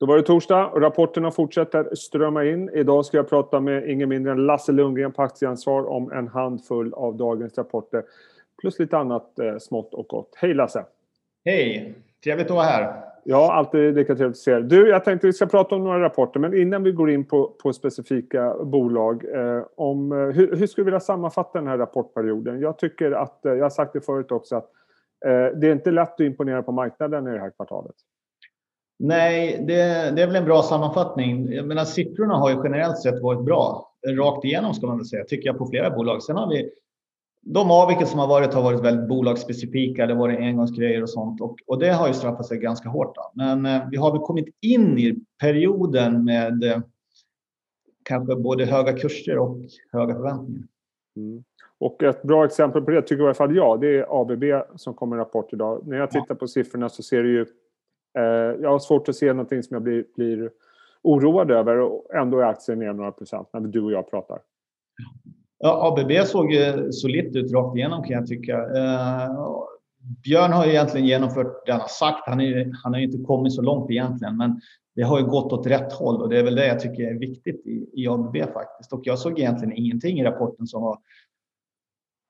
Då var det torsdag och rapporterna fortsätter strömma in. Idag ska jag prata med ingen mindre än Lasse Lundgren på Aktieansvar om en handfull av dagens rapporter. Plus lite annat eh, smått och gott. Hej Lasse! Hej! Trevligt att vara här. Ja, alltid lika trevligt att se er. Du, jag tänkte vi ska prata om några rapporter, men innan vi går in på, på specifika bolag. Eh, om, eh, hur, hur skulle du vilja sammanfatta den här rapportperioden? Jag tycker att, eh, jag har sagt det förut också, att eh, det är inte lätt att imponera på marknaden i det här kvartalet. Nej, det, det, är väl en bra sammanfattning. Jag menar, siffrorna har ju generellt sett varit bra. Rakt igenom ska man väl säga, tycker jag på flera bolag. Sen har vi de avvikelser som har varit har varit väldigt bolagsspecifika. Det har varit engångsgrejer och sånt och, och det har ju straffat sig ganska hårt. Då. Men eh, vi har väl kommit in i perioden med eh, kanske både höga kurser och höga förväntningar. Mm. Och ett bra exempel på det tycker i alla fall jag, det är ABB som kommer en rapport idag. När jag tittar ja. på siffrorna så ser det ju Eh, jag har svårt att se någonting som jag blir, blir oroad över och ändå är aktien ner några procent när du och jag pratar. Ja, ABB såg eh, solitt ut rakt igenom kan jag tycka. Eh, Björn har ju egentligen genomfört det han har sagt. Han, är, han har ju inte kommit så långt egentligen, men det har ju gått åt rätt håll och det är väl det jag tycker är viktigt i, i ABB faktiskt. Och jag såg egentligen ingenting i rapporten som var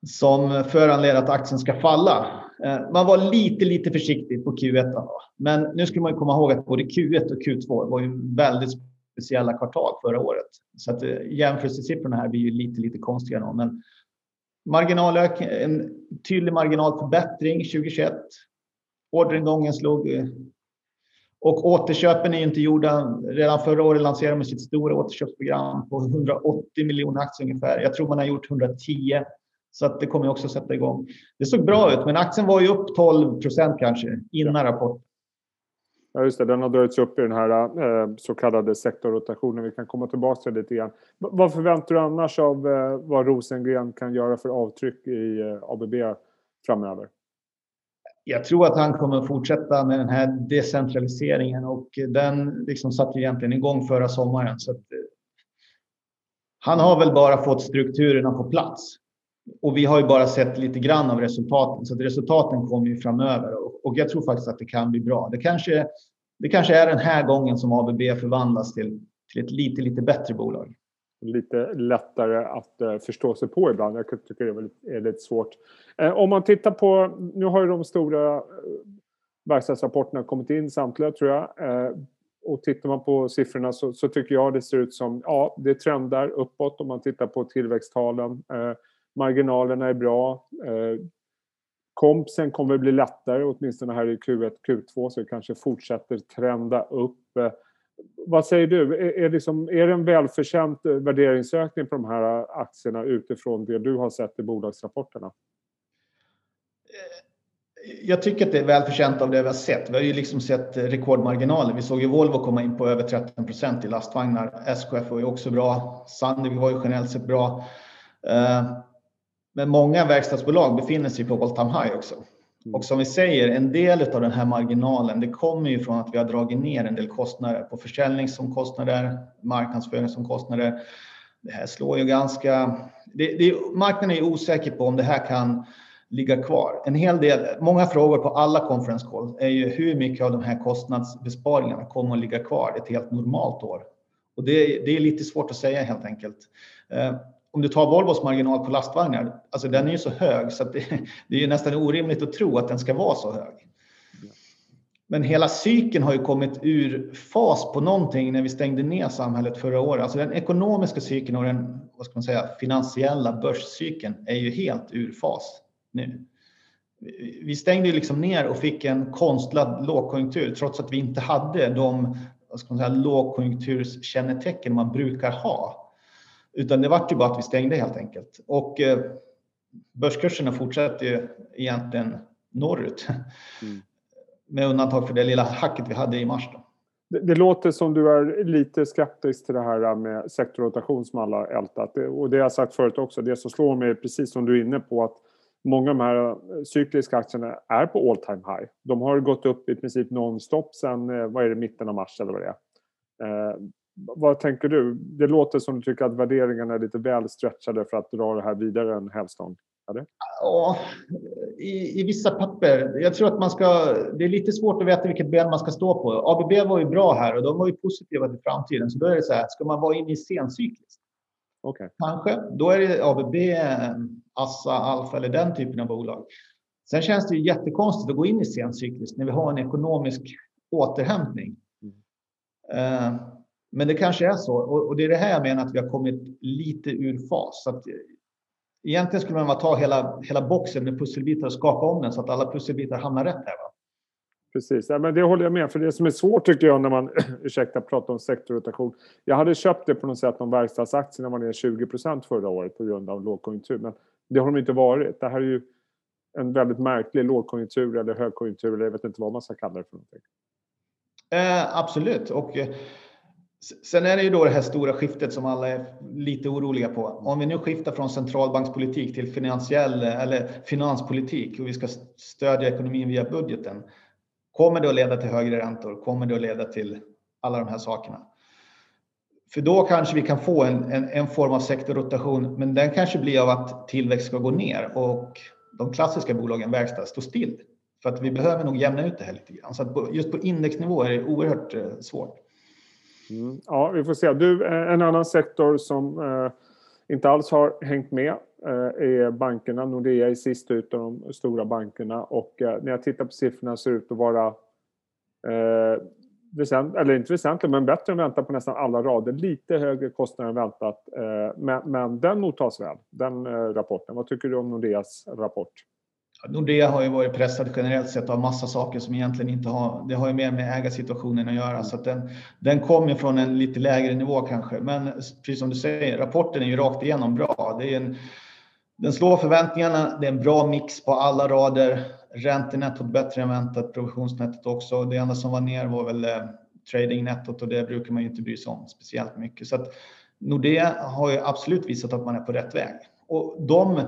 som föranleder att aktien ska falla. Eh, man var lite, lite försiktig på Q1. Då. Men nu ska man komma ihåg att både Q1 och Q2 var ju väldigt speciella kvartal förra året. Så att eh, jämförelsesiffrorna här blir ju lite, lite konstiga. Då. Men marginalök, en tydlig marginalförbättring 2021. Orderingången slog eh, och återköpen är inte gjorda. Redan förra året lanserade man sitt stora återköpsprogram på 180 miljoner aktier ungefär. Jag tror man har gjort 110 så att det kommer också sätta igång. Det såg bra ut, men aktien var ju upp 12 procent kanske innan rapporten. Ja, just det. Den har dragits upp i den här eh, så kallade sektorrotationen. Vi kan komma tillbaka till det lite grann. Vad förväntar du annars av eh, vad Rosengren kan göra för avtryck i eh, ABB framöver? Jag tror att han kommer fortsätta med den här decentraliseringen och den liksom satte egentligen igång förra sommaren. Så att, eh, han har väl bara fått strukturerna på plats och vi har ju bara sett lite grann av resultaten, så att resultaten kommer ju framöver och jag tror faktiskt att det kan bli bra. Det kanske, det kanske är den här gången som ABB förvandlas till, till ett lite, lite bättre bolag. Lite lättare att uh, förstå sig på ibland. Jag tycker det är, väldigt, är lite svårt. Uh, om man tittar på, nu har ju de stora uh, verkstadsrapporterna kommit in samtliga tror jag. och tittar man på siffrorna så, så, tycker jag det ser ut som, ja det trendar uppåt om man tittar på tillväxttalen marginalerna är bra. Eh, kompsen kommer att bli lättare, åtminstone här i Q1, Q2, så det kanske fortsätter trenda upp. Eh, vad säger du? Är, är, liksom, är det en välförtjänt eh, värderingsökning på de här eh, aktierna utifrån det du har sett i bolagsrapporterna? Eh, jag tycker att det är välförtjänt av det vi har sett. Vi har ju liksom sett rekordmarginaler. Vi såg ju Volvo komma in på över 13 procent i lastvagnar. SKF var ju också bra. Sandvik var ju generellt sett bra. Men många verkstadsbolag befinner sig på all time high också. Mm. Och som vi säger, en del av den här marginalen, det kommer ju från att vi har dragit ner en del kostnader på försäljningsomkostnader, marknadsföringsomkostnader. Det här slår ju ganska... Det, det, marknaden är osäker på om det här kan ligga kvar. En hel del, många frågor på alla conference call är ju hur mycket av de här kostnadsbesparingarna kommer att ligga kvar ett helt normalt år? Och det, det är lite svårt att säga helt enkelt. Om du tar Volvos marginal på lastvagnar, alltså den är ju så hög så att det, det är nästan orimligt att tro att den ska vara så hög. Men hela cykeln har ju kommit ur fas på någonting när vi stängde ner samhället förra året. Alltså den ekonomiska cykeln och den vad ska man säga, finansiella börscykeln är ju helt ur fas nu. Vi stängde ju liksom ner och fick en konstlad lågkonjunktur trots att vi inte hade de vad ska man säga, lågkonjunkturskännetecken man brukar ha utan det vart ju bara att vi stängde helt enkelt. Och eh, börskurserna fortsätter ju egentligen norrut. Mm. Med undantag för det lilla hacket vi hade i mars. Då. Det, det, låter som du är lite skeptisk till det här med sektorrotation som alla ältat. Och det har jag sagt förut också. Det som slår mig, precis som du är inne på, att många av de här cykliska aktierna är på all time high. De har gått upp i princip nonstop sedan, eh, vad är det, mitten av mars eller vad det är. Eh, vad tänker du? Det låter som du tycker att värderingarna är lite väl stretchade för att dra det här vidare en hävstång. Eller? Ja, i, i vissa papper. Jag tror att man ska... Det är lite svårt att veta vilket ben man ska stå på. ABB var ju bra här och de var ju positiva till framtiden. Så då är det så här, ska man vara inne i sencykliskt? Okay. Kanske. Då är det ABB, Assa, Alfa eller den typen av bolag. Sen känns det ju jättekonstigt att gå in i sencykliskt när vi har en ekonomisk återhämtning. Mm. Uh, men det kanske är så. Och det är det här jag menar att vi har kommit lite ur fas. Så att egentligen skulle man bara ta hela, hela boxen med pusselbitar och skaka om den så att alla pusselbitar hamnar rätt här. Va? Precis, ja, men det håller jag med För det som är svårt tycker jag när man, ursäkta, pratar om sektorrotation. Jag hade köpt det på något sätt om verkstadsaktierna var ner 20% förra året på grund av lågkonjunktur. Men det har de inte varit. Det här är ju en väldigt märklig lågkonjunktur eller högkonjunktur eller jag vet inte vad man ska kalla det för någonting. Eh, absolut. Och eh, Sen är det ju då det här stora skiftet som alla är lite oroliga på. Om vi nu skiftar från centralbankspolitik till finansiell eller finanspolitik och vi ska stödja ekonomin via budgeten. Kommer det att leda till högre räntor? Kommer det att leda till alla de här sakerna? För då kanske vi kan få en, en, en form av sektorrotation, men den kanske blir av att tillväxt ska gå ner och de klassiska bolagen verkstad står still. För att vi behöver nog jämna ut det här lite grann. Så att just på indexnivå är det oerhört eh, svårt. Mm. Ja, vi får se. Du, eh, en annan sektor som eh, inte alls har hängt med eh, är bankerna. Nordea är sist ut av de stora bankerna och eh, när jag tittar på siffrorna ser det ut att vara eh, väsent, eller inte väsentligt, men bättre än väntat på nästan alla rader. Lite högre kostnader än väntat, eh, men, men den mottas väl, den rapporten. Vad tycker du om Nordeas rapport? Nordea har ju varit pressad generellt sett av massa saker som egentligen inte har, det har ju mer med ägarsituationen att göra. Så att den, den kommer från en lite lägre nivå kanske. Men precis som du säger, rapporten är ju rakt igenom bra. Det är en, den slår förväntningarna, det är en bra mix på alla rader. Räntenettot bättre än väntat, provisionsnettot också. Det enda som var ner var väl eh, tradingnettot och det brukar man ju inte bry sig om speciellt mycket. Så att Nordea har ju absolut visat att man är på rätt väg. Och de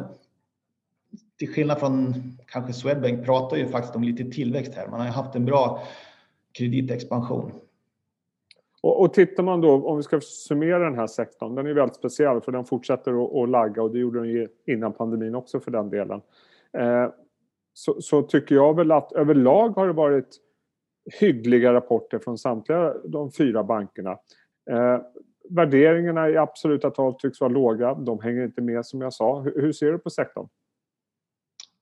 till skillnad från kanske Swedbank pratar ju faktiskt om lite tillväxt här. Man har ju haft en bra kreditexpansion. Och, och tittar man då, om vi ska summera den här sektorn, den är väldigt speciell för den fortsätter att, att lagga och det gjorde den ju innan pandemin också för den delen. Eh, så, så, tycker jag väl att överlag har det varit hyggliga rapporter från samtliga de fyra bankerna. Eh, värderingarna i absoluta tal tycks vara låga, de hänger inte med som jag sa. Hur, hur ser du på sektorn?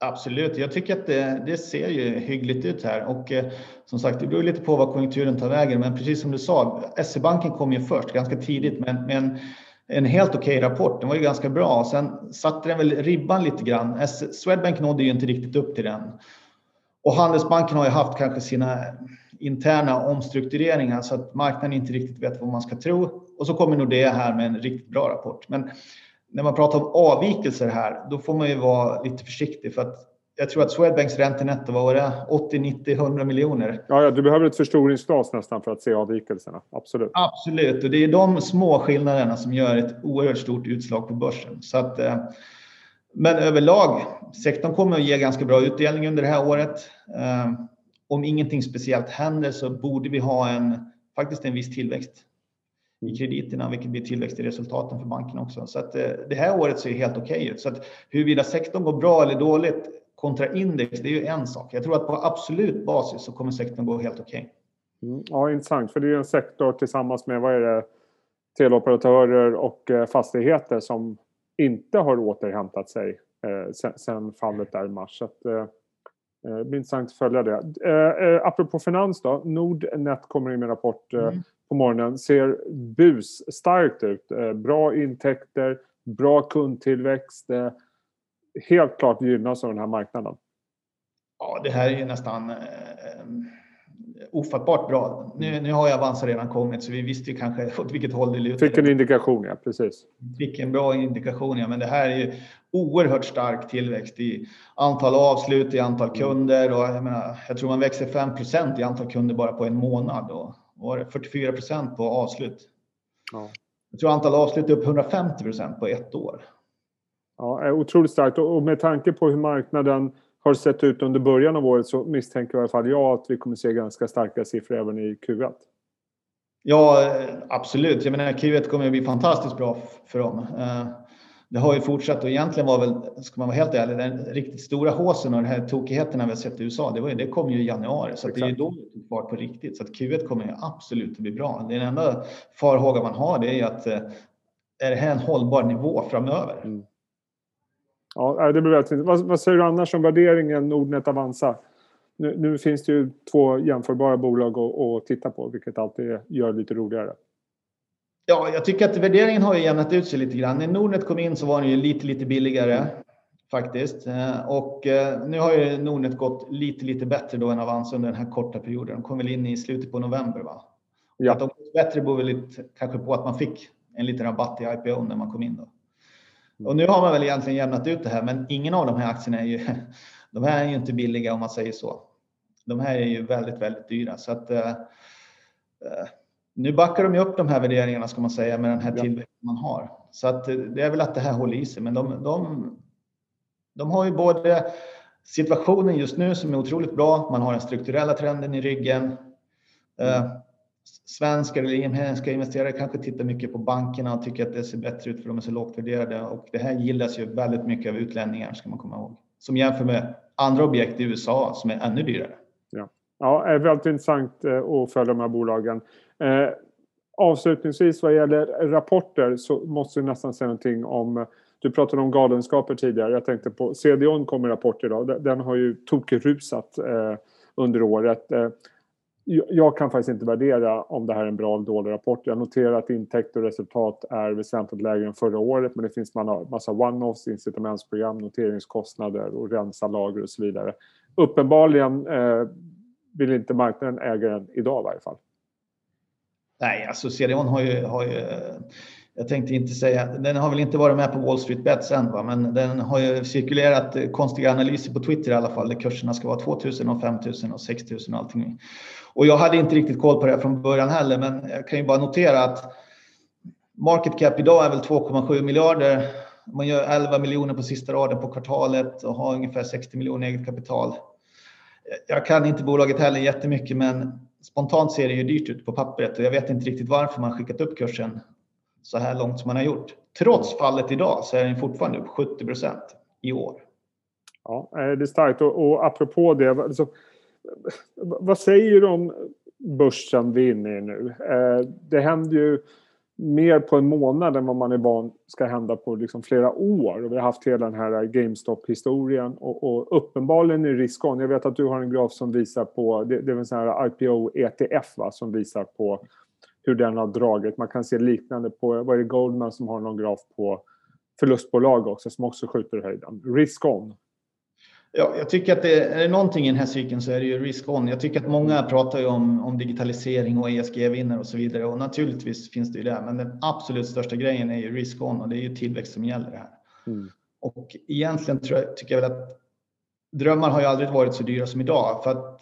Absolut, jag tycker att det, det, ser ju hyggligt ut här och eh, som sagt, det beror lite på vad konjunkturen tar vägen. Men precis som du sa, SE-banken kom ju först ganska tidigt med, med en, en helt okej okay rapport. Den var ju ganska bra. Sen satte den väl ribban lite grann. Swedbank nådde ju inte riktigt upp till den. Och Handelsbanken har ju haft kanske sina interna omstruktureringar så att marknaden inte riktigt vet vad man ska tro. Och så kommer Nordea här med en riktigt bra rapport. Men när man pratar om avvikelser här, då får man ju vara lite försiktig för att jag tror att Swedbanks räntenetto var det 80, 90, 100 miljoner. Ja, ja, du behöver ett förstoringsglas nästan för att se avvikelserna. Absolut. Absolut, och det är de små skillnaderna som gör ett oerhört stort utslag på börsen. Så att, eh, men överlag, sektorn kommer att ge ganska bra utdelning under det här året. Eh, om ingenting speciellt händer så borde vi ha en, faktiskt en viss tillväxt i krediterna, vilket blir tillväxt i resultaten för bankerna också. Så att eh, det här året ser helt okej okay ut. Så att huruvida sektorn går bra eller dåligt kontra index, det är ju en sak. Jag tror att på absolut basis så kommer sektorn gå helt okej. Okay. Mm, ja, intressant. För det är ju en sektor tillsammans med, vad är det, teleoperatörer och eh, fastigheter som inte har återhämtat sig eh, sen, fallet där i mars. Så att, eh, det blir intressant att följa det. Eh, apropå finans då. Nordnet kommer in med en rapport mm på morgonen ser busstarkt ut. Eh, bra intäkter, bra kundtillväxt. Eh, helt klart gynnas av den här marknaden. Ja, det här är ju nästan eh, ofattbart bra. Nu, nu har ju Avanza redan kommit så vi visste ju kanske åt vilket håll det lutade. Fick en indikation, ja precis. Fick en bra indikation, ja. Men det här är ju oerhört stark tillväxt i antal avslut, i antal kunder och jag, menar, jag tror man växer 5% i antal kunder bara på en månad. Och var det 44 procent på avslut. Ja. Jag tror antal avslut är upp 150 procent på ett år. Ja, otroligt starkt och med tanke på hur marknaden har sett ut under början av året så misstänker i alla fall jag att vi kommer se ganska starka siffror även i Q1. Ja, absolut. Jag menar Q1 kommer att bli fantastiskt bra för dem. Det har ju fortsatt och egentligen var väl, ska man vara helt ärlig, den riktigt stora håsen och de här tokigheterna vi har sett i USA, det, var ju, det kom ju i januari. Så det är ju då det tog fart på riktigt. Så att Q1 kommer ju absolut att bli bra. Den enda farhåga man har det är ju att eh, är det här en hållbar nivå framöver? Mm. Ja, det blir väldigt. Vad, vad, säger du annars om värderingen Nordnet Avanza? Nu, nu finns det ju två jämförbara bolag att, att titta på, vilket alltid gör det lite roligare. Ja, jag tycker att värderingen har ju jämnat ut sig lite grann. När Nordnet kom in så var den ju lite, lite billigare faktiskt. Eh, och eh, nu har ju Nordnet gått lite, lite bättre då än Avanza under den här korta perioden. De kom väl in i slutet på november, va? Ja. Att de gått bättre beror väl lite kanske på att man fick en liten rabatt i IPO när man kom in då. Och nu har man väl egentligen jämnat ut det här, men ingen av de här aktierna är ju, de här är ju inte billiga om man säger så. De här är ju väldigt, väldigt dyra så att uh, nu backar de ju upp de här värderingarna ska man säga med den här tillväxten man har. Så att det är väl att det här håller i sig, men de, de, de har ju både situationen just nu som är otroligt bra. Man har den strukturella trenden i ryggen. Uh, svenskar eller inhemska investerare kanske tittar mycket på bankerna och tycker att det ser bättre ut för de är så lågt värderade. Och det här gillas ju väldigt mycket av utlänningar ska man komma ihåg. Som jämför med andra objekt i USA som är ännu dyrare. Ja, ja det är väldigt intressant eh, att följa de här bolagen. Eh, avslutningsvis vad gäller rapporter så måste du nästan säga någonting om eh, du pratade om galenskaper tidigare. Jag tänkte på CDON kommer rapport idag. Den har ju tokrusat eh, under året. Eh, jag kan faktiskt inte värdera om det här är en bra eller dålig rapport. Jag noterar att intäkter och resultat är väsentligt lägre än förra året men det finns massa one-offs, incitamentsprogram, noteringskostnader och rensa lager och så vidare. Uppenbarligen eh, vill inte marknaden äga den idag i varje fall. Nej, alltså CDON har ju, har ju jag tänkte inte säga, den har väl inte varit med på Wall Street Bets än, va? men den har ju cirkulerat eh, konstiga analyser på Twitter i alla fall, där kurserna ska vara 2000 och 5000 och 6000 och allting. Och jag hade inte riktigt koll på det från början heller, men jag kan ju bara notera att market cap idag är väl 2,7 miljarder. Man gör 11 miljoner på sista raden på kvartalet och har ungefär 60 miljoner eget kapital. Jag kan inte bolaget heller jättemycket, men spontant ser det ju dyrt ut på pappret och jag vet inte riktigt varför man skickat upp kursen så här långt som man har gjort. Trots fallet idag så är den fortfarande upp 70 procent i år. Ja, det är starkt. Och, och apropå det, alltså, vad säger du om börsen vi är inne i nu? Eh, det händer ju mer på en månad än vad man är van ska hända på liksom flera år. Och vi har haft hela den här GameStop-historien och, och uppenbarligen är risk on. Jag vet att du har en graf som visar på, det, det är en sån här IPO ETF va, som visar på hur den har dragit. Man kan se liknande på, vad är det, Goldman som har någon graf på förlustbolag också som också skjuter i höjden. Risk on. Ja, jag tycker att det är någonting i den här cykeln så är det ju risk on. Jag tycker att många pratar ju om, om digitalisering och ESG-vinnare och så vidare och naturligtvis finns det ju det. Men den absolut största grejen är ju risk on och det är ju tillväxt som gäller här. Mm. Och egentligen jag, tycker jag väl att drömmar har ju aldrig varit så dyra som idag för att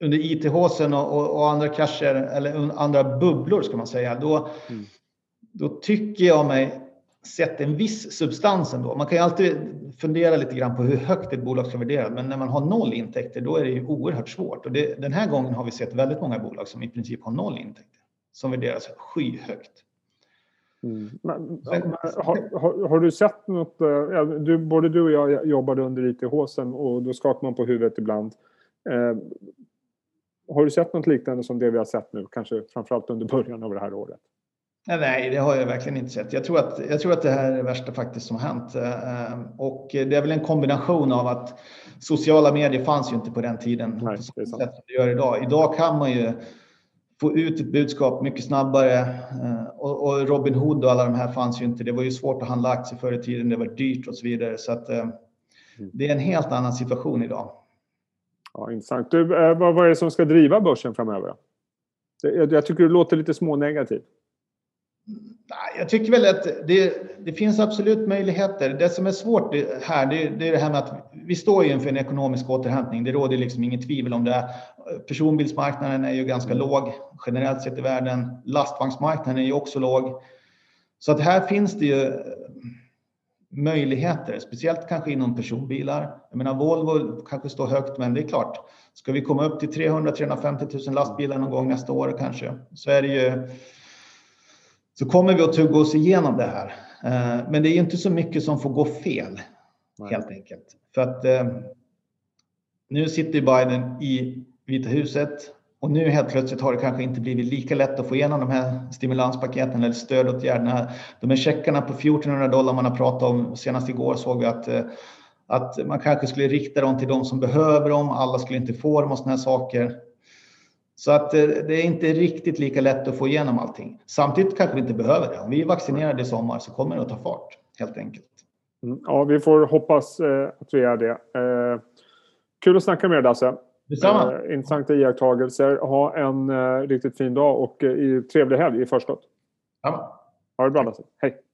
under IT-håsen och, och, och, andra krascher eller andra bubblor ska man säga, då, mm. då tycker jag mig sett en viss substans ändå. Man kan ju alltid fundera lite grann på hur högt ett bolag ska värderas, men när man har noll intäkter, då är det ju oerhört svårt. Och det, den här gången har vi sett väldigt många bolag som i princip har noll intäkter, som värderas skyhögt. Mm. Men, har, har, har, du sett något? Ja, du, både du och jag jobbade under ITH och då skakar man på huvudet ibland. Eh, har du sett något liknande som det vi har sett nu, kanske framförallt under början av det här året? Nej, det har jag verkligen inte sett. Jag tror att, jag tror att det här är det värsta faktiskt som har hänt. Eh, och det är väl en kombination av att sociala medier fanns ju inte på den tiden. Nej, det är sant. det gör idag. Idag kan man ju få ut ett budskap mycket snabbare. Eh, och Robin Hood och alla de här fanns ju inte. Det var ju svårt att handla aktier förr i tiden. Det var dyrt och så vidare. Så att, eh, mm. det är en helt annan situation idag. Ja, intressant. Du, vad, vad är det som ska driva börsen framöver? Jag, jag tycker du låter lite smånegativ. Jag tycker väl att det, det, finns absolut möjligheter. Det som är svårt här, det, det är det här med att vi står inför en ekonomisk återhämtning. Det råder liksom inget tvivel om det. Personbilsmarknaden är ju ganska låg generellt sett i världen. Lastvagnsmarknaden är ju också låg. Så att här finns det ju möjligheter, speciellt kanske inom personbilar. Jag menar Volvo kanske står högt, men det är klart, ska vi komma upp till 300 350 000 lastbilar någon gång nästa år kanske, så är det ju så kommer vi att tugga oss igenom det här. Eh, men det är inte så mycket som får gå fel, Nej. helt enkelt. För att eh, nu sitter Biden i Vita huset och nu helt plötsligt har det kanske inte blivit lika lätt att få igenom de här stimulanspaketen eller stödåtgärderna. De här checkarna på 1400 dollar man har pratat om, senast igår såg vi att, att man kanske skulle rikta dem till de som behöver dem. Alla skulle inte få dem och sådana här saker. Så att eh, det är inte riktigt lika lätt att få igenom allting. Samtidigt kanske vi inte behöver det. Om vi är vaccinerade i sommar så kommer det att ta fart helt enkelt. Mm, ja, vi får hoppas eh, att vi är det. Eh, kul att snacka med dig Lasse. Detsamma. Intressanta iakttagelser. Ha en riktigt fin dag och trevlig helg i förskott. Ja. Ha det bra Lasse. Hej.